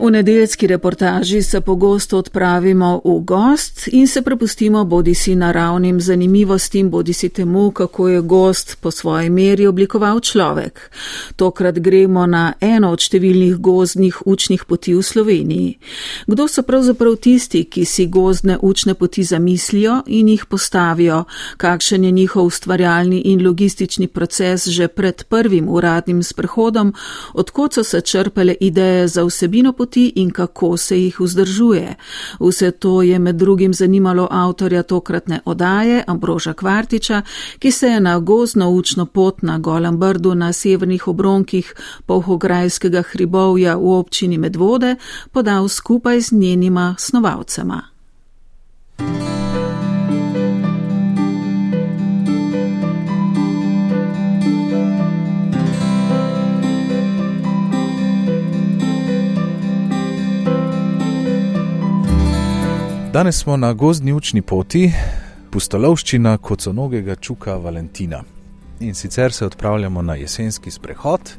V nedeljski reportaži se pogosto odpravimo v gost in se prepustimo bodi si naravnim zanimivostim, bodi si temu, kako je gost po svoji meri oblikoval človek. Tokrat gremo na eno od številnih gozdnih učnih poti v Sloveniji. Kdo so pravzaprav tisti, ki si gozdne učne poti zamislijo in jih postavijo, kakšen je njihov ustvarjalni in logistični proces že pred prvim uradnim sprehodom, odkot so se črpale ideje za vsebino poti, poti in kako se jih vzdržuje. Vse to je med drugim zanimalo avtorja tokratne odaje Ambroža Kvartiča, ki se je na gozno učno pot na Golem Brdu na severnih obronkih Polhograjskega hribovja v občini Medvode podal skupaj z njenima snovalcema. Danes smo na gozdni učni poti, pustolovščina koconogega čuka Valentina. In sicer se odpravljamo na jesenski sprehod,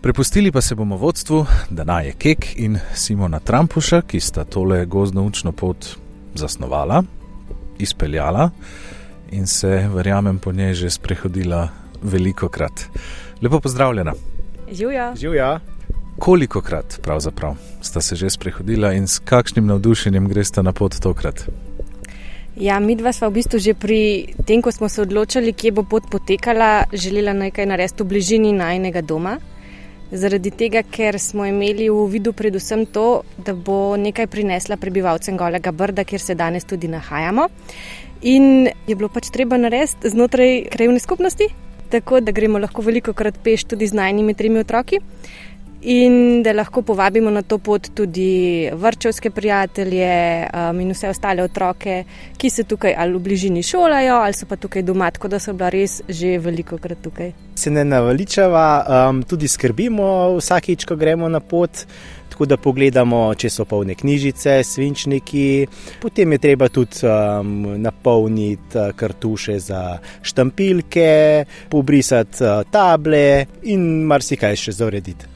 prepustili pa se bomo vodstvu Danaje Kek in Simona Trampuša, ki sta tole gozdno učno pot zasnovala, izpeljala in se, verjamem, po njej že sprehodila veliko krat. Lepo pozdravljena. Živja. Živja. Koliko krat pravzaprav sta se že sprehodila in s kakšnim navdušenjem greste na pot tokrat? Ja, mi dva smo v bistvu že pri tem, ko smo se odločili, kje bo pot potekala, želela nekaj narediti v bližini najnega doma. Zaradi tega, ker smo imeli v vidu predvsem to, da bo nekaj prinesla prebivalcem Golega Brda, kjer se danes tudi nahajamo. In je bilo pač treba narediti znotraj krajovne skupnosti, tako da gremo lahko veliko krat peš tudi z najnimi tremi otroki in da lahko povabimo na to pot tudi vrčevske prijatelje um, in vse ostale otroke, ki se tukaj ali v bližini šolajo ali so pa tukaj doma, tako da so bila res že veliko krat tukaj. Se ne naveličava, um, tudi skrbimo vsakič, ko gremo na pot. Tako da pogledamo, če so polne knjižice, svinčniki, potem je treba tudi um, napolniti uh, kartuše za štampilke, pobrisati uh, table in marsikaj še zaurediti.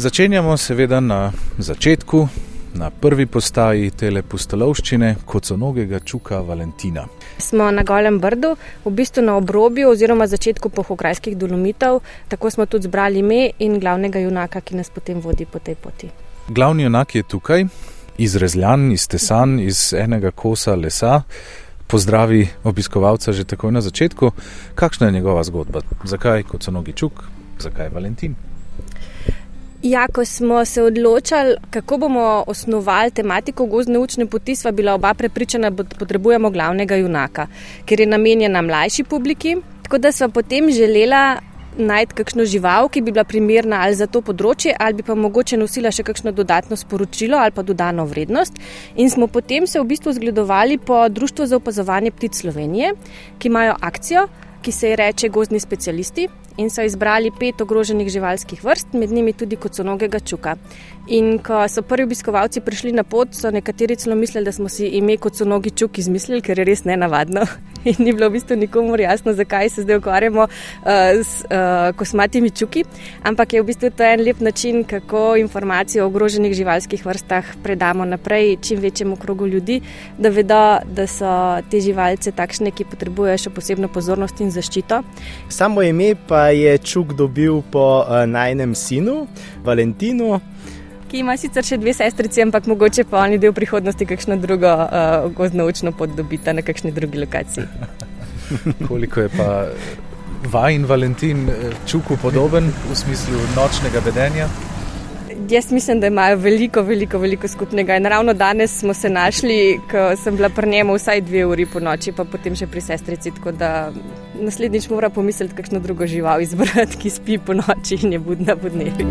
Začenjamo seveda na začetku, na prvi postaji tele pustolovščine, kot so nogega čuka Valentina. Smo na Golem Brdu, v bistvu na obrobju oziroma začetku pohokrajskih dolomitev, tako smo tudi zbrali ime in glavnega junaka, ki nas potem vodi po tej poti. Glavni junak je tukaj, izrezljan, iztesan iz enega kosa lesa. Pozdravi obiskovalca že takoj na začetku. Kakšna je njegova zgodba? Zakaj kot so nogi čuk, zakaj Valentin? Ja, ko smo se odločali, kako bomo osnovali tematiko gozdne učne poti, sva bila oba prepričana, da potrebujemo glavnega junaka, ker je namenjena mlajši publiki. Tako da sva potem želela najti kakšno žival, ki bi bila primerna ali za to področje, ali bi pa mogoče nosila še kakšno dodatno sporočilo ali pa dodano vrednost. In smo potem se v bistvu zgledovali po Društvu za opazovanje ptic Slovenije, ki imajo akcijo, ki se ji reče Gozdni specialisti in so izbrali pet ogroženih živalskih vrst, med njimi tudi kot so nogega čuka. In ko so prvi obiskovalci prišli na pot, so nekateri celo mislili, da smo si ime kot so nogi čuk izmislili, ker je res nenavadno. In ni bilo v bistvu nikomu jasno, zakaj se zdaj ukvarjamo uh, s uh, kosmatimi čuki. Ampak je v bistvu to en lep način, kako informacije o ogroženih živalskih vrstah predamo naprej čim večjemu krogu ljudi, da vedo, da so te živalce takšne, ki potrebujejo še posebno pozornost in zaščito. Samo ime pa je čuk dobil po uh, najnem sinu, Valentinu ki ima sicer še dve sestrici, ampak mogoče pa oni del prihodnosti kakšno drugo uh, gozdno učno pot dobita na kakšni drugi lokaciji. Koliko je pa vaj in Valentin eh, čuku podoben v smislu nočnega vedenja? Jaz mislim, da imajo veliko, veliko, veliko skupnega. In ravno danes smo se našli, ko sem bila pri njemu vsaj dve uri po noči, pa potem še pri sestrici. Tako da naslednjič mora pomisliti, kakšno drugo žival izbrati, ki spi po noči in je budna pod nebi.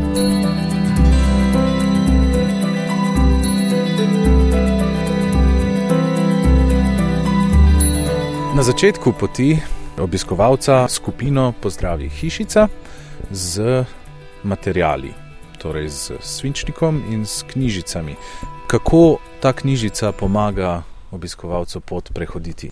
Na začetku poti obiskovalca skupino pozdravi hišica z materijali, torej z svinčnikom in s knjižicami. Kako ta knjižica pomaga obiskovalcu pot prehoditi?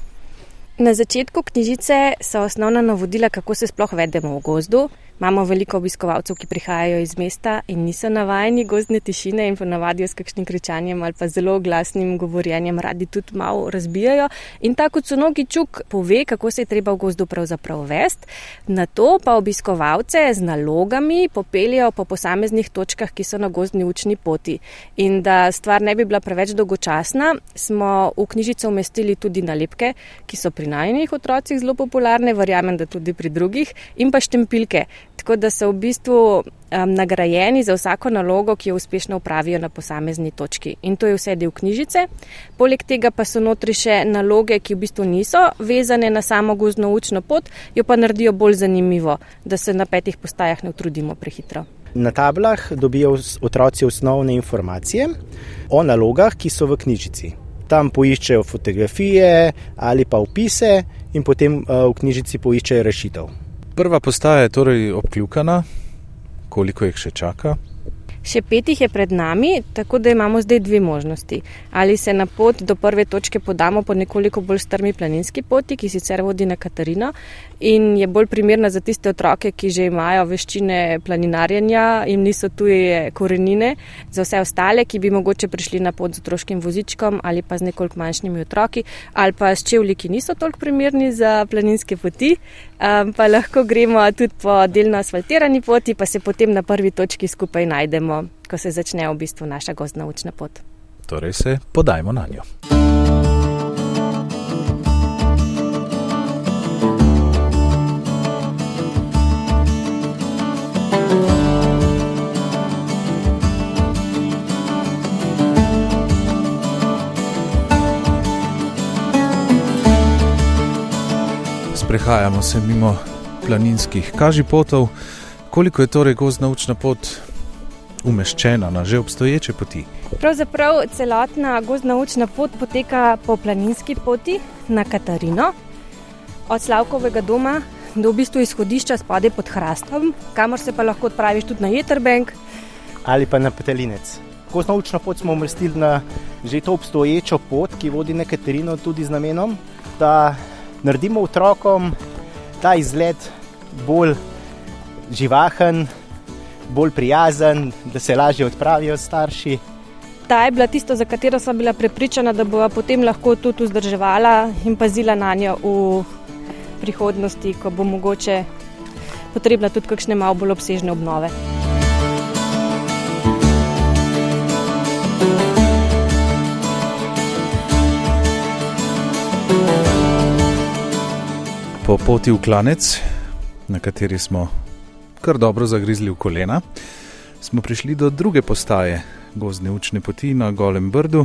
Na začetku knjižice so osnovna navodila, kako se sploh vedemo v gozdu. Imamo veliko obiskovalcev, ki prihajajo iz mesta in niso navajeni gozdne tišine in ponavadijo s kakšnim kričanjem ali pa zelo glasnim govorjenjem, radi tudi malo razbijajo. In tako so nogi čuk pove, kako se je treba v gozdu pravzaprav vest, na to pa obiskovalce z nalogami popeljajo po posameznih točkah, ki so na gozdni učni poti. In da stvar ne bi bila preveč dolgočasna, smo v knjižico umestili tudi nalepke, ki so pri najnih otrocih zelo popularne, verjamem, da tudi pri drugih, in pa štempilke tako da so v bistvu um, nagrajeni za vsako nalogo, ki jo uspešno upravijo na posamezni točki. In to je vse del knjižice. Poleg tega pa so notri še naloge, ki v bistvu niso vezane na samo gozdno učno pot, jo pa naredijo bolj zanimivo, da se na petih postajah ne utrudimo prehitro. Na tablah dobijo otroci osnovne informacije o nalogah, ki so v knjižici. Tam poiščejo fotografije ali pa opise, in potem uh, v knjižici poiščejo rešitev. Prva postaja je torej obkljukana, koliko jih še čaka. Še pet jih je pred nami, tako da imamo zdaj dve možnosti. Ali se na pot do prve točke podamo po nekoliko bolj strmi planinski poti, ki sicer vodi na Katarino in je bolj primerna za tiste otroke, ki že imajo veščine planinarjenja in niso tuje korenine, za vse ostale, ki bi mogoče prišli na pot z otroškim vozičkom ali pa z nekoliko manjšimi otroki ali pa s čevlji, ki niso toliko primerni za planinske poti, um, pa lahko gremo tudi po delno asfaltirani poti, pa se potem na prvi točki skupaj najdemo ko se začne v bistvu naša gozdna učna pot. Torej se podajmo na njo. Sprehajamo se mimo planinskih kažipotov. Koliko je torej gozdna učna pot umeščena na že obstoječe poti? Pravzaprav celotna gozdna učna pot poteka po planinski poti na Katarino, od Slavkovega doma do v bistvu izhodišča spode pod Hrastom, kamor se pa lahko odpraviš tudi na Jeterbank ali pa na Petelinec. Gozdna učna pot smo umestili na že to obstoječo pot, ki vodi na Katarino, tudi z namenom, da naredimo otrokom ta izlet bolj živahen, bolj prijazen, da se lažje odpravijo starši. Ta je bila tisto, za katero sem bila prepričana, da bo potem lahko tudi vzdrževala in pazila na njo v prihodnosti, ko bo mogoče potrebna tudi kakšne malo bolj obsežne obnove. Po poti v klanec, na kateri smo kar dobro zagrizli v kolena, smo prišli do druge postaje gozdne učne poti na Golem Brdu,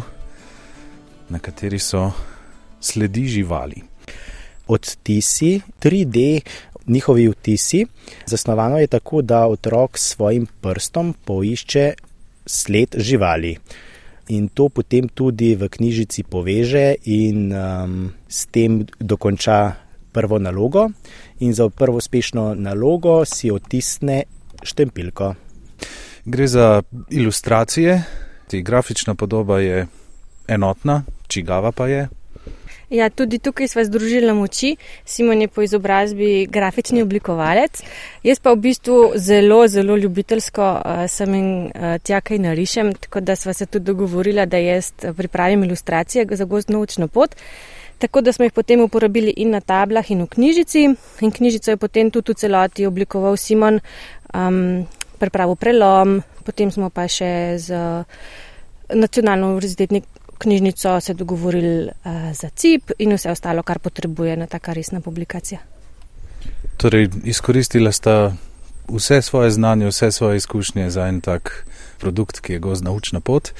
na kateri so sledi živali. Odtisi, 3D, njihovi vtisi. Zasnovano je tako, da otrok s svojim prstom poišče sled živali. In to potem tudi v knjižici poveže in um, s tem dokonča prvo nalogo in za prvo uspešno nalogo si otisne štempilko. Gre za ilustracije, ti grafična podoba je enotna, čigava pa je. Ja, tudi tukaj smo združili moči. Simon je po izobrazbi grafični oblikovalec. Jaz pa v bistvu zelo, zelo ljubiteljsko uh, sem in uh, tja kaj narišem, tako da sva se tudi dogovorila, da jaz pripravim ilustracije za gozdno učno pot. Tako da smo jih potem uporabili in na tablah, in v knjižici. In knjižico je potem tudi v celoti oblikoval Simon, um, pripravil prelom, potem smo pa še z nacionalno univerzitetno knjižnico se dogovorili uh, za CIP in vse ostalo, kar potrebuje na taka resna publikacija. Torej, izkoristila sta vse svoje znanje, vse svoje izkušnje za en tak produkt, ki je gozdna učna pot.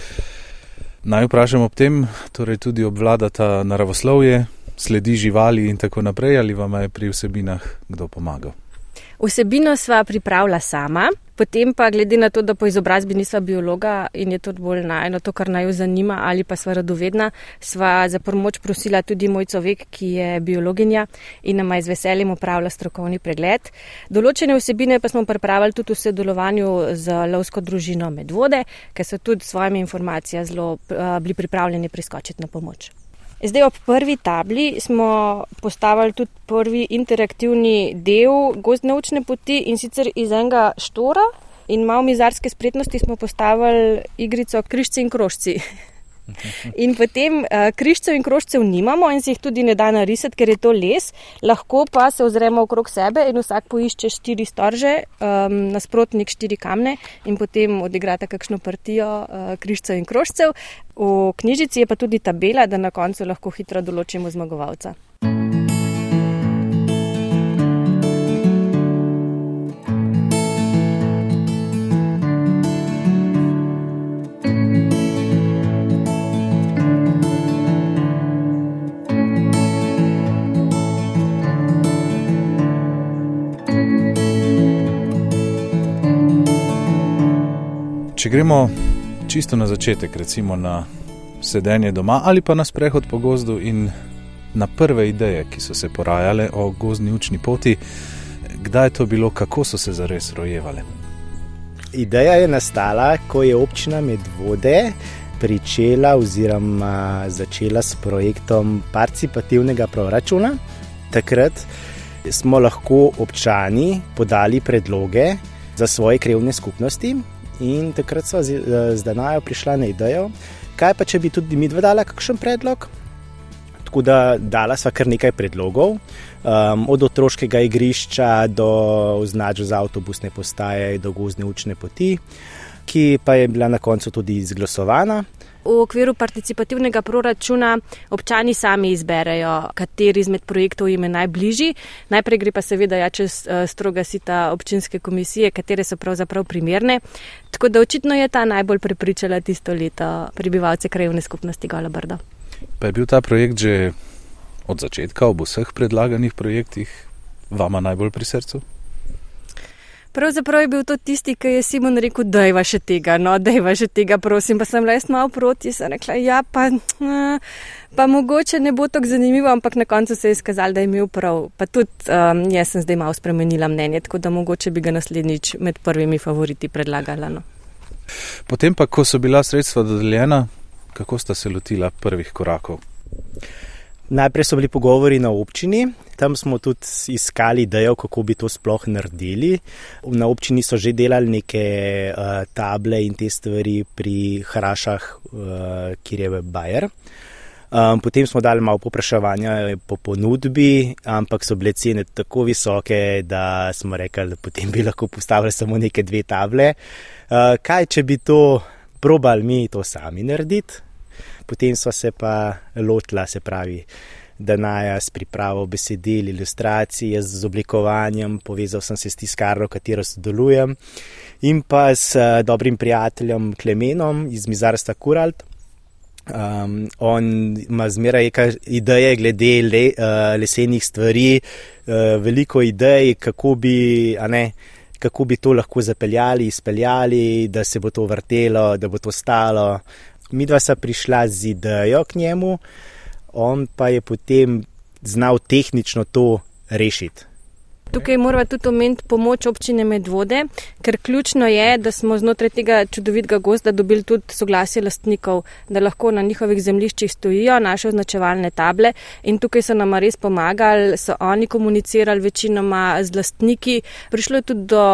Naj vprašam ob tem, torej tudi obvladata naravoslovje, sledi živali in tako naprej, ali vam je pri vsebinah kdo pomagal? Vsebino sva pripravila sama, potem pa glede na to, da po izobrazbi nisva biologa in je to bolj najno to, kar naj jo zanima ali pa sva radovedna, sva za pomoč prosila tudi moj človek, ki je biologinja in nama je z veseljem upravila strokovni pregled. Določene vsebine pa smo pripravili tudi v sodelovanju z lovsko družino Medvode, ker so tudi s svojimi informacijami zelo uh, bili pripravljeni priskočiti na pomoč. Zdaj ob prvi tabli smo postavili tudi prvi interaktivni del gozdne učne poti in sicer iz enega štora in malo mizarske spretnosti smo postavili igrico križci in krožci. In potem uh, križcev in krožcev nimamo in se jih tudi ne da narisati, ker je to les, lahko pa se ozremo okrog sebe in vsak poišče štiri storže, um, nasprotnik štiri kamne in potem odigrata kakšno partijo uh, križcev in krožcev. V knjižici je pa tudi tabela, da na koncu lahko hitro določimo zmagovalca. Če gremo čisto na začetek, recimo na sedenje doma ali pa na sprehod po gozdu in na prve ideje, ki so se porajale o gozdni učni poti, kdaj je to bilo, kako so se zares rojevale? Ideja je nastala, ko je občina Medvode pričela oziroma začela s projektom participativnega proračuna. Takrat smo lahko občani podali predloge za svoje krevne skupnosti, In takrat smo z, eh, z Danajo prišla na idejo, kaj pa če bi tudi mi dva dala kakšen predlog. Tako da dala sva kar nekaj predlogov, um, od otroškega igrišča do označb za avtobusne postaje, do gozdne učne poti, ki pa je bila na koncu tudi izglasovana. V okviru participativnega proračuna občani sami izberejo, kateri izmed projektov jim je najbližji. Najprej gre pa seveda ja čez uh, stroga sita občinske komisije, katere so pravzaprav primerne. Tako da očitno je ta najbolj prepričala tisto leto prebivalce krajovne skupnosti Gola Brdo. Pa je bil ta projekt že od začetka, ob vseh predlaganih projektih, vama najbolj pri srcu? Pravzaprav je bil to tisti, ki je Simon rekel, da je vaše tega, no, da je vaše tega, prosim. Pa sem le malo proti, sem rekla, ja, pa, pa mogoče ne bo tako zanimivo, ampak na koncu se je izkazalo, da je imel prav. Pa tudi um, jaz sem zdaj malo spremenila mnenje, tako da mogoče bi ga naslednjič med prvimi favoriti predlagala. No. Potem pa, ko so bila sredstva dodeljena, kako sta se lotila prvih korakov? Najprej so bili pogovori na občini, tam smo tudi iskali idejo, kako bi to sploh naredili. Na občini so že delali neke uh, table in te stvari pri Hrašah, uh, kjer je Bajer. Um, potem smo dali malo popraševanja po ponudbi, ampak so bile cene tako visoke, da smo rekli, da potem bi lahko postavili samo neke dve table. Uh, kaj, če bi to probali mi to sami narediti? Potem smo se pa lotila, se pravi, da naja s pripravo besedil, ilustracij, jaz z oblikovanjem, povezal sem se s tiskarno, katero sodelujem, in pa s uh, dobrim prijateljem Klemenom iz Mizarstva Kuralt. Um, on ima zmeraj ideje glede le, uh, lesenih stvari, uh, veliko idej, kako bi, ne, kako bi to lahko zapeljali, izpeljali, da se bo to vrtelo, da bo to stalo mi dva sta prišla z idejo k njemu, on pa je potem znal tehnično to rešiti. Tukaj moramo tudi omeniti pomoč občine Medvode, ker ključno je, da smo znotraj tega čudovitega gozda dobili tudi soglasje lastnikov, da lahko na njihovih zemljiščih stojijo naše označevalne table in tukaj so nam res pomagali, so oni komunicirali večinoma z lastniki. Prišlo je tudi do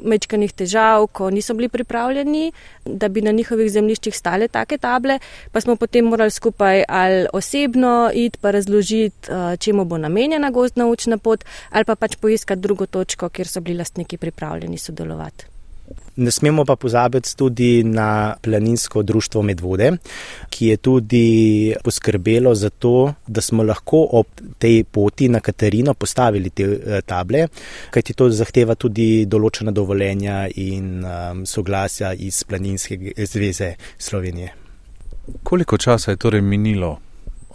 mečkanih težav, ko niso bili pripravljeni, da bi na njihovih zemljiščih stale take table, pa smo potem morali skupaj ali osebno iti pa razložiti, eh, čemu bo namenjena gozdna učna pot ali pa pač poiskati drugo točko, kjer so bili lastniki pripravljeni sodelovati. Ne smemo pa pozabiti tudi na planinsko društvo Medvode, ki je tudi poskrbelo za to, da smo lahko ob tej poti na Katarino postavili te eh, table, kajti to zahteva tudi določena dovoljenja in um, soglasja iz Planinske zveze Slovenije. Koliko časa je torej minilo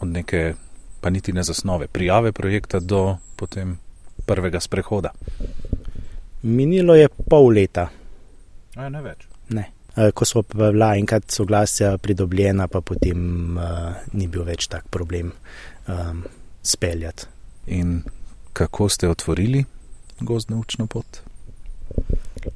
od neke, pa niti ne zasnove, prijave projekta do potem prvega sprehoda? Minilo je pol leta. A, ne več. Ne. Ko smo pa bila enkrat soglasja pridobljena, pa potem uh, ni bil več tak problem um, speljati. In kako ste otvorili gozdno učno pot?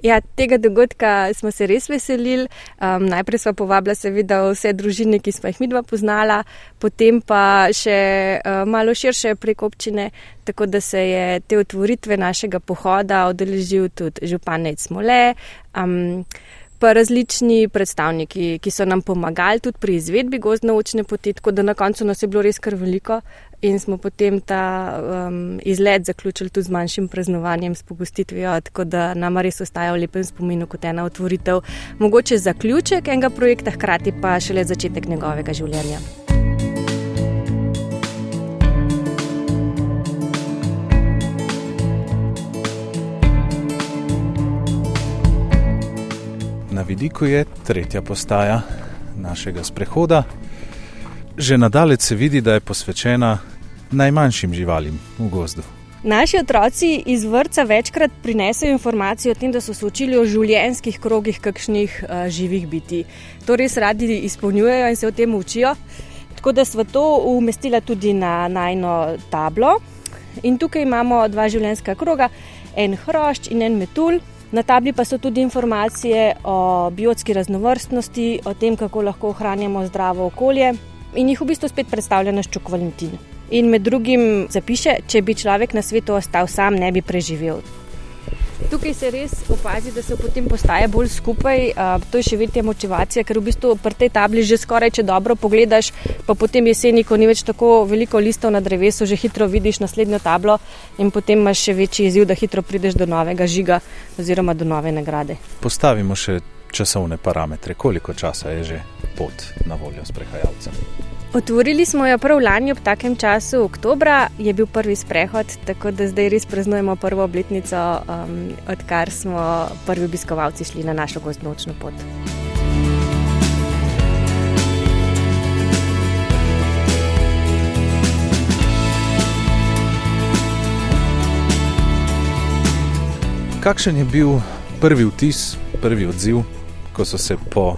Ja, tega dogodka smo se res veselili. Um, najprej smo povabili seveda vse družine, ki smo jih midva poznala, potem pa še uh, malo širše prek občine, tako da se je te otvoritve našega pohoda odeležil tudi županec Mole. Um, pa različni predstavniki, ki so nam pomagali tudi pri izvedbi gozdne učne poti, tako da na koncu nas je bilo res kar veliko in smo potem ta um, izlet zaključili tudi z manjšim praznovanjem, s pogostitvijo, tako da nam res ostaja v lepem spominu kot ena otvoritev, mogoče zaključek enega projekta, hkrati pa šele začetek njegovega življenja. Vidiku je tretja postaja našega sprehoda. Že nadalec se vidi, da je posvečena najmanjšim živalim v gozdu. Naši otroci iz vrca večkrat prinesejo informacije o tem, da so se učili o življenjskih krogih kakšnih uh, živih biti. To res radi izpolnjujejo in se o tem učijo. Tako da smo to umestili tudi na najno tablo. In tukaj imamo dva življenjska kroga, en hrošč in en metul. Na tabli pa so tudi informacije o biotski raznovrstnosti, o tem, kako lahko ohranjamo zdravo okolje in jih v bistvu spet predstavlja naš čuk Valentin. In med drugim zapiše, če bi človek na svetu ostal sam, ne bi preživel. Tukaj se res opazi, da se potem postaje bolj skupaj. To je še večja motivacija, ker v bistvu pri tej tabli že skoraj, če dobro pogledaš, pa potem jeseni, ko ni več tako veliko listov na drevesu, že hitro vidiš naslednjo tablo in potem imaš še večji izziv, da hitro prideš do novega žiga oziroma do nove nagrade. Postavimo še časovne parametre, koliko časa je že pot na voljo sprehajalcem. Otvorili smo jo prav lani ob takem času, oktobra je bil prvi sprehod, tako da zdaj res praznujemo prvo obletnico, um, odkar smo prvi obiskovalci šli na našo gozdnočno pot. Kakšen je bil prvi vtis, prvi odziv, ko so se po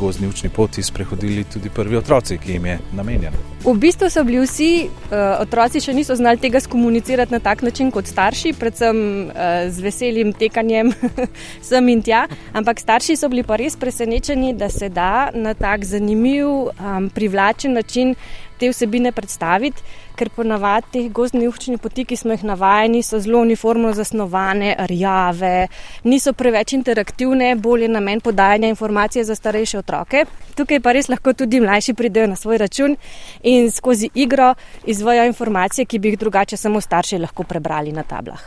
gozdni učni poti sprehodili tudi prvi otroci, ki jim je namenjen. V bistvu so bili vsi uh, otroci še niso znali tega skomunicirati na tak način kot starši, predvsem uh, z veselim tekanjem sem in tja. Ampak starši so bili pa res presenečeni, da se da na tak zanimiv, um, privlačen način te vsebine predstaviti, ker ponavadi te gozdne učne poti, ki smo jih navajeni, so zelo uniformno zasnovane, rjave, niso preveč interaktivne, bolje namen podajanja informacije za starejše otroke. Tukaj pa res lahko tudi mlajši pridejo na svoj račun in skozi igro izvajo informacije, ki bi jih drugače samo starši lahko prebrali na tablah.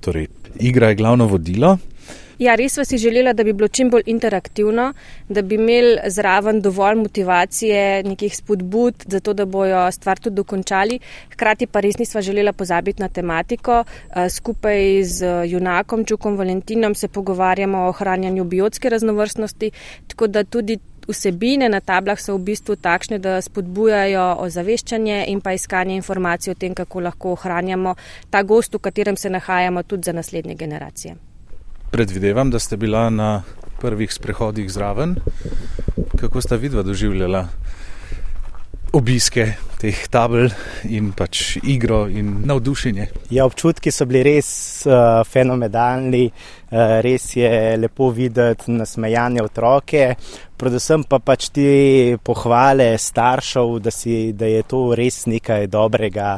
Torej, igra je glavno vodilo, Ja, res smo si želeli, da bi bilo čim bolj interaktivno, da bi imeli zraven dovolj motivacije, nekih spodbud, zato da bojo stvar tudi dokončali. Hkrati pa res nismo želeli pozabiti na tematiko. Eh, skupaj z junakom Čukom Valentinom se pogovarjamo o ohranjanju biotske raznovrstnosti, tako da tudi. Vsebine na tablah so v bistvu takšne, da spodbujajo ozaveščanje in pa iskanje informacij o tem, kako lahko ohranjamo ta gost, v katerem se nahajamo tudi za naslednje generacije predvidevam, da ste bila na prvih sprehodih zraven. Kako sta vidva doživljala obiske teh tabel in pač igro in navdušenje? Ja, občutki so bili res uh, fenomenalni, uh, res je lepo videti nasmejanje otroke. Predvsem pa pač ti pohvale staršev, da, si, da je to res nekaj dobrega,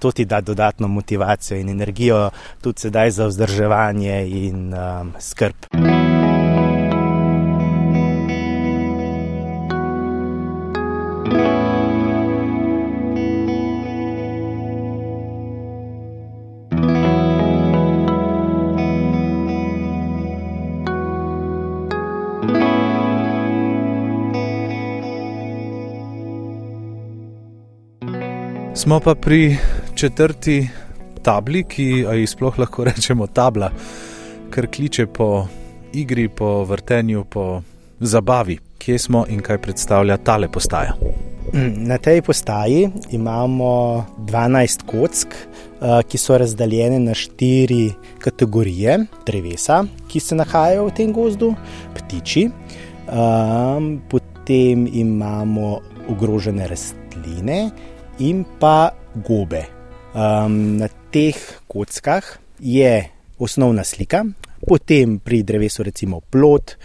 to ti da dodatno motivacijo in energijo, tudi sedaj za vzdrževanje in um, skrb. Smo pa pri četrti tabli, ki ji sploh lahko rečemo tabla, ker kliče po igri, po vrtenju, po zabavi. Kje smo in kaj predstavlja tale postaja? Na tej postaji imamo 12 kock, ki so razdeljene na štiri kategorije drevesa, ki se nahajajo v tem gozdu, ptiči, potem imamo ogrožene rastline in pa gobe. Um, na teh kockah je osnovna slika, potem pri drevesu recimo plot,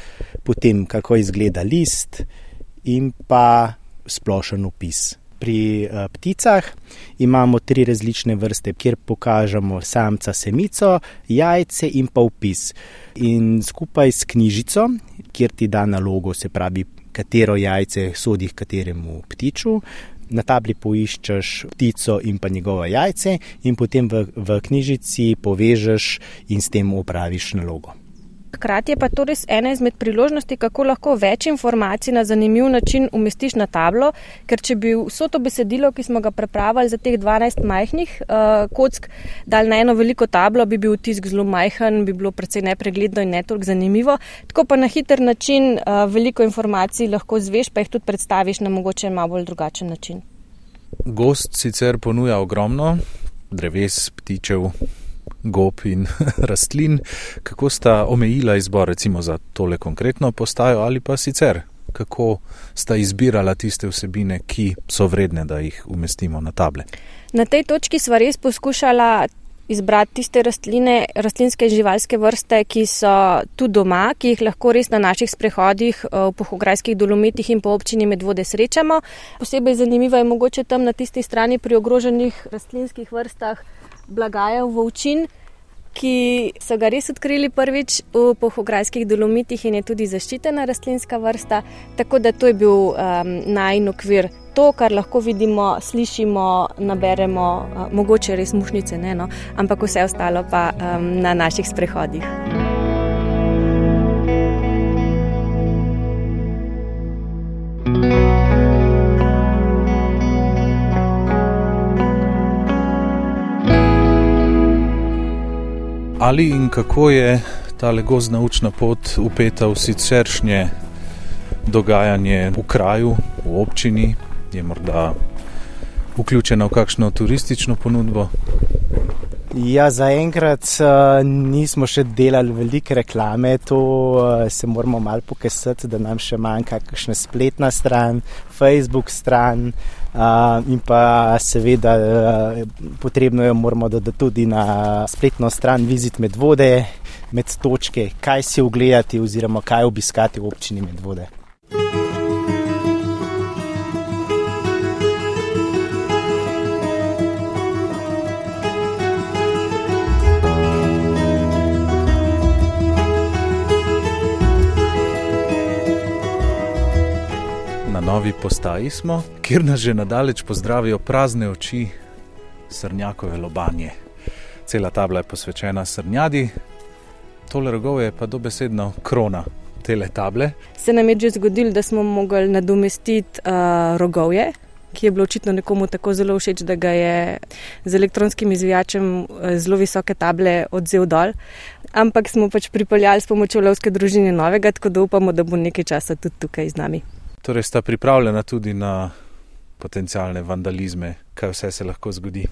potem kako izgleda list in pa splošen opis. Pri uh, pticah imamo tri različne vrste, kjer pokažemo samca, semico, jajce in pa opis. In skupaj s knjižico, kjer ti da nalogo, se pravi, katero jajce sodi kateremu ptiču, na tabli poiščeš ptico in pa njegove jajce, in potem v, v knjižici povežeš in s tem upraviš nalogo. Hkrati je pa to res ena izmed priložnosti, kako lahko več informacij na zanimiv način umestiš na tablo, ker če bi vso to besedilo, ki smo ga prepravili za teh 12 majhnih uh, kock, dal na eno veliko tablo, bi bil tisk zelo majhen, bi bilo precej nepregledno in ne toliko zanimivo. Tako pa na hiter način uh, veliko informacij lahko zveš, pa jih tudi predstaviš na mogoče malo bolj drugačen način. Gost sicer ponuja ogromno dreves, ptičev, gob in rastlin. Kako sta omejila izbor recimo za tole konkretno postajo ali pa sicer? Kako sta izbirala tiste vsebine, ki so vredne, da jih umestimo na table? Na tej točki sva res poskušala izbrati tiste rastline, rastlinske in živalske vrste, ki so tu doma, ki jih lahko res na naših sprehodih eh, v pohograjskih dolomitih in po občini Medvode srečamo. Posebej zanimivo je mogoče tam na tisti strani pri ogroženih rastlinskih vrstah blagajev Vovčin, ki so ga res odkrili prvič v pohograjskih dolomitih in je tudi zaščitena rastlinska vrsta. Tako da to je bil um, najn okvir. To, kar lahko vidimo, slišimo, naberemo, uh, mogoče res mušnice, ne, no, ampak vse ostalo pa um, na naših sprehodih. Ali in kako je ta legozna učna pot upeta v siceršnje dogajanje v kraju, v občini, je morda vključena v kakšno turistično ponudbo? Ja, zaenkrat uh, nismo še delali velike reklame, to uh, se moramo malo pokesati, da nam še manjka kakšna spletna stran, Facebook stran. Uh, in pa seveda uh, potrebno je moramo dodati tudi na spletno stran Vizit med vode, med točke, kaj si ogledati oziroma kaj obiskati v občini med vode. Novi postaji smo, kjer nas že nadaleč pozdravijo prazne oči srnjakove lobanje. Cela tabla je posvečena srnjadi, tole rogov je pa dobesedno krona tele table. Se nam je že zgodilo, da smo mogli nadomestiti uh, rogovje. Ki je bilo očitno nekomu tako zelo všeč, da ga je z elektronskim izvijačem zelo visoke table odzel dol. Ampak smo pač pripeljali s pomočjo lovske družine novega, tako da upamo, da bo nekaj časa tudi tukaj z nami. Torej, sta pripravljena tudi na potencijalne vandalizme, kaj vse se lahko zgodi.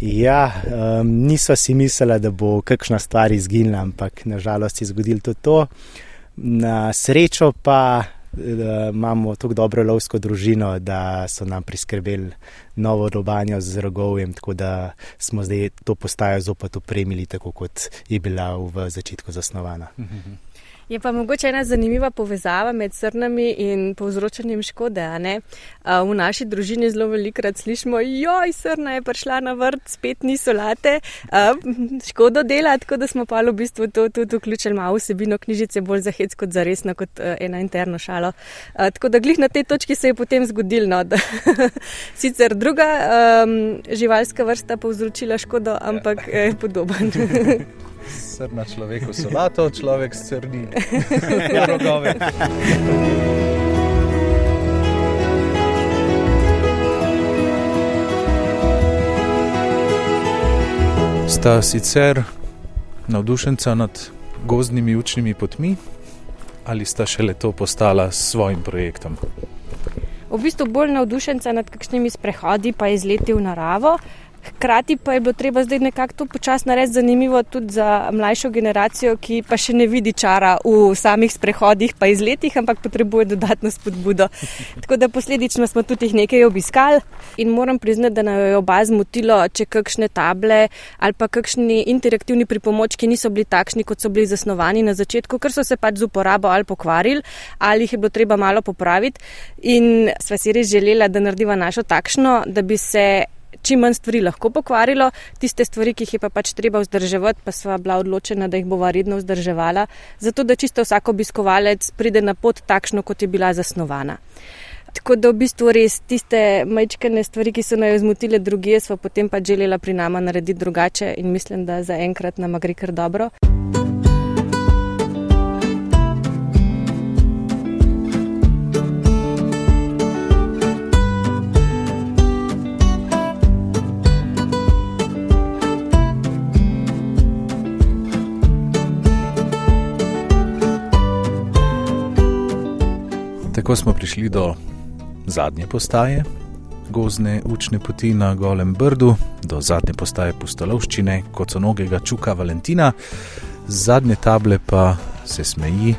Ja, um, niso si mislili, da bo kakšna stvar izginila, ampak nažalost je zgodilo tudi to. Na srečo pa imamo tako dobro lovsko družino, da so nam priskrbeli novo robanjo z rogovjem, tako da smo zdaj to postajo zopet opremili, tako kot je bila v začetku zasnovana. Mhm. Je pa mogoče ena zanimiva povezava med srnami in povzročanjem škode. V naši družini zelo velikrat slišimo, joj, srna je prišla na vrt, spet ni solate, škodo dela, tako da smo pa v bistvu to tudi vključili malo vsebino knjižice, bolj za hec kot za resno, kot ena interno šalo. Tako da glih na tej točki se je potem zgodilo, no, da sicer druga um, živalska vrsta povzročila škodo, ampak je podoben. srna človeku solato, človek srni rogove. Sta sicer navdušenca nad gozdnimi učnimi potmi ali sta šele to postala s svojim projektom? V bistvu bolj navdušenca nad kakšnimi sprehodi, pa izleti v naravo. Hkrati pa je bilo treba zdaj nekako to počasno narediti zanimivo tudi za mlajšo generacijo, ki pa še ne vidi čara v samih sprehodih, pa izletih, ampak potrebuje dodatno spodbudo. Tako da posledično smo tudi nekaj obiskali in moram priznati, da nam je oba zmotilo, če kakšne table ali pa kakšni interaktivni pripomočki niso bili takšni, kot so bili zasnovani na začetku, ker so se pač z uporabo ali pokvarili ali jih je bilo treba malo popraviti. In sva si res želela, da narediva našo takšno, da bi se čim manj stvari lahko pokvarilo, tiste stvari, ki jih je pa pač treba vzdrževati, pa sva bila odločena, da jih bova redno vzdrževala, zato da čisto vsak obiskovalec pride na pot takšno, kot je bila zasnovana. Tako da v bistvu res tiste majčkane stvari, ki so naj zmotile druge, smo potem pa želela pri nama narediti drugače in mislim, da zaenkrat nam gre kar dobro. Tako smo prišli do zadnje postaje, gozne učne poti na Golem Brdu, do zadnje postaje pustolovščine, kot so nogega čuka Valentina, zadnje table pa se smeji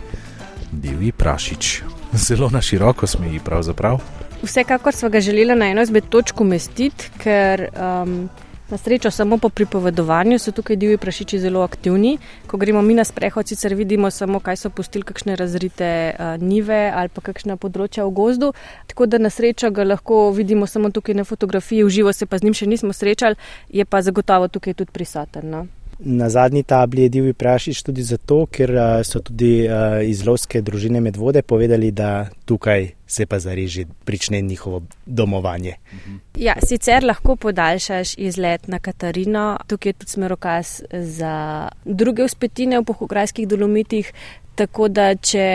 divji prašič. Zelo na široko smeji, pravzaprav. Vsekakor smo ga želeli na eno izmed točk umestiti, ker. Um, Na srečo samo po pripovedovanju so tukaj divji prašiči zelo aktivni. Ko gremo mi na sprehod, sicer vidimo samo, kaj so pustili, kakšne razrite uh, nive ali pa kakšna področja v gozdu. Tako da na srečo ga lahko vidimo samo tukaj na fotografiji, v živo se pa z njim še nismo srečali, je pa zagotovo tukaj tudi prisoten. No? Na zadnji tabli je divji prašič tudi zato, ker so tudi iz lovske družine medvode povedali, da tukaj se pa zareži prične njihovo domovanje. Ja, sicer lahko podaljšaš izlet na Katarino, tukaj je tudi smerokaz za druge uspetine v pohograjskih dolomitih, tako da če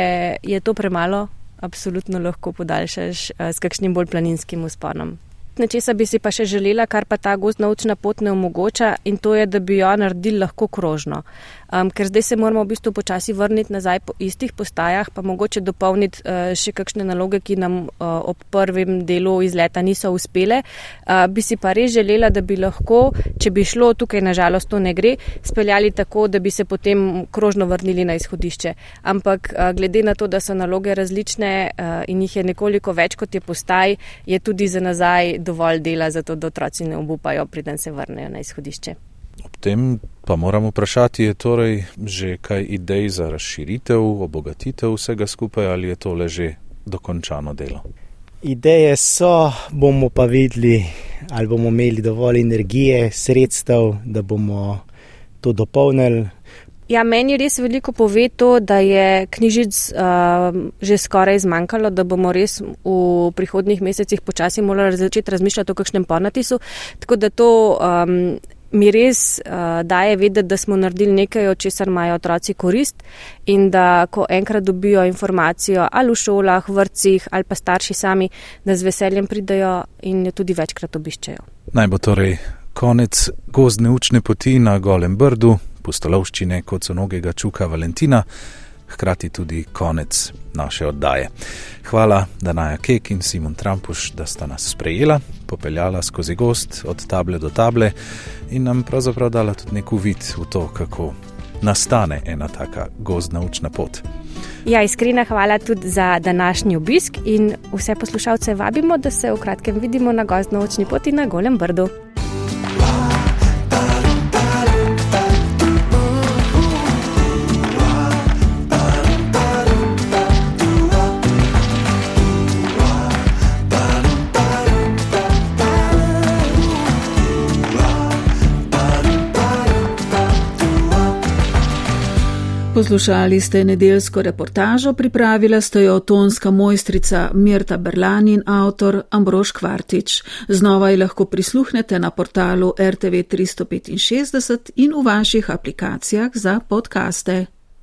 je to premalo, absolutno lahko podaljšaš s kakšnim bolj planinskim usponom nečesa bi si pa še želela, kar pa ta gozdna učna pot ne omogoča in to je, da bi jo naredili lahko krožno. Um, ker zdaj se moramo v bistvu počasi vrniti nazaj po istih postajah, pa mogoče dopolniti uh, še kakšne naloge, ki nam uh, ob prvem delu izleta niso uspele. Uh, bi si pa res želela, da bi lahko, če bi šlo tukaj, nažalost to ne gre, speljali tako, da bi se potem krožno vrnili na izhodišče. Ampak uh, glede na to, da so naloge različne uh, in jih je nekoliko več kot je postaj, je tudi za nazaj dovolj dela, zato da otroci ne obupajo, preden se vrnejo na izhodišče. Ob tem pa moramo vprašati, je torej že kaj idej za razširitev, obogatitev vsega skupaj ali je to le že dokončano delo? Ideje so, bomo pa videli, ali bomo imeli dovolj energije, sredstev, da bomo to dopolnili. Ja, meni res veliko pove to, da je knjižic uh, že skoraj zmanjkalo, da bomo res v prihodnih mesecih počasi morali začeti razmišljati o kakšnem ponatisu. Tako da to um, mi res uh, daje vedeti, da smo naredili nekaj, od česar imajo otroci korist in da ko enkrat dobijo informacijo ali v šolah, vrtcih ali pa starši sami, da z veseljem pridajo in jo tudi večkrat obiščejo. Naj bo torej konec gozdne učne poti na Golem Brdu pustolovščine kot so nogega čuka Valentina, hkrati tudi konec naše oddaje. Hvala, da naja Kek in Simon Trampuš, da sta nas sprejela, popeljala skozi gost od table do table in nam pravzaprav dala tudi nek uvid v to, kako nastane ena taka gozdna učna pot. Ja, iskrena hvala tudi za današnji obisk in vse poslušalce vabimo, da se v kratkem vidimo na gozdno učni poti na Golem Brdu. Poslušali ste nedelsko reportažo, pripravila sta jo tonska mojstrica Mirta Berlan in avtor Ambrož Kvartič. Znova ji lahko prisluhnete na portalu RTV 365 in v vaših aplikacijah za podkaste.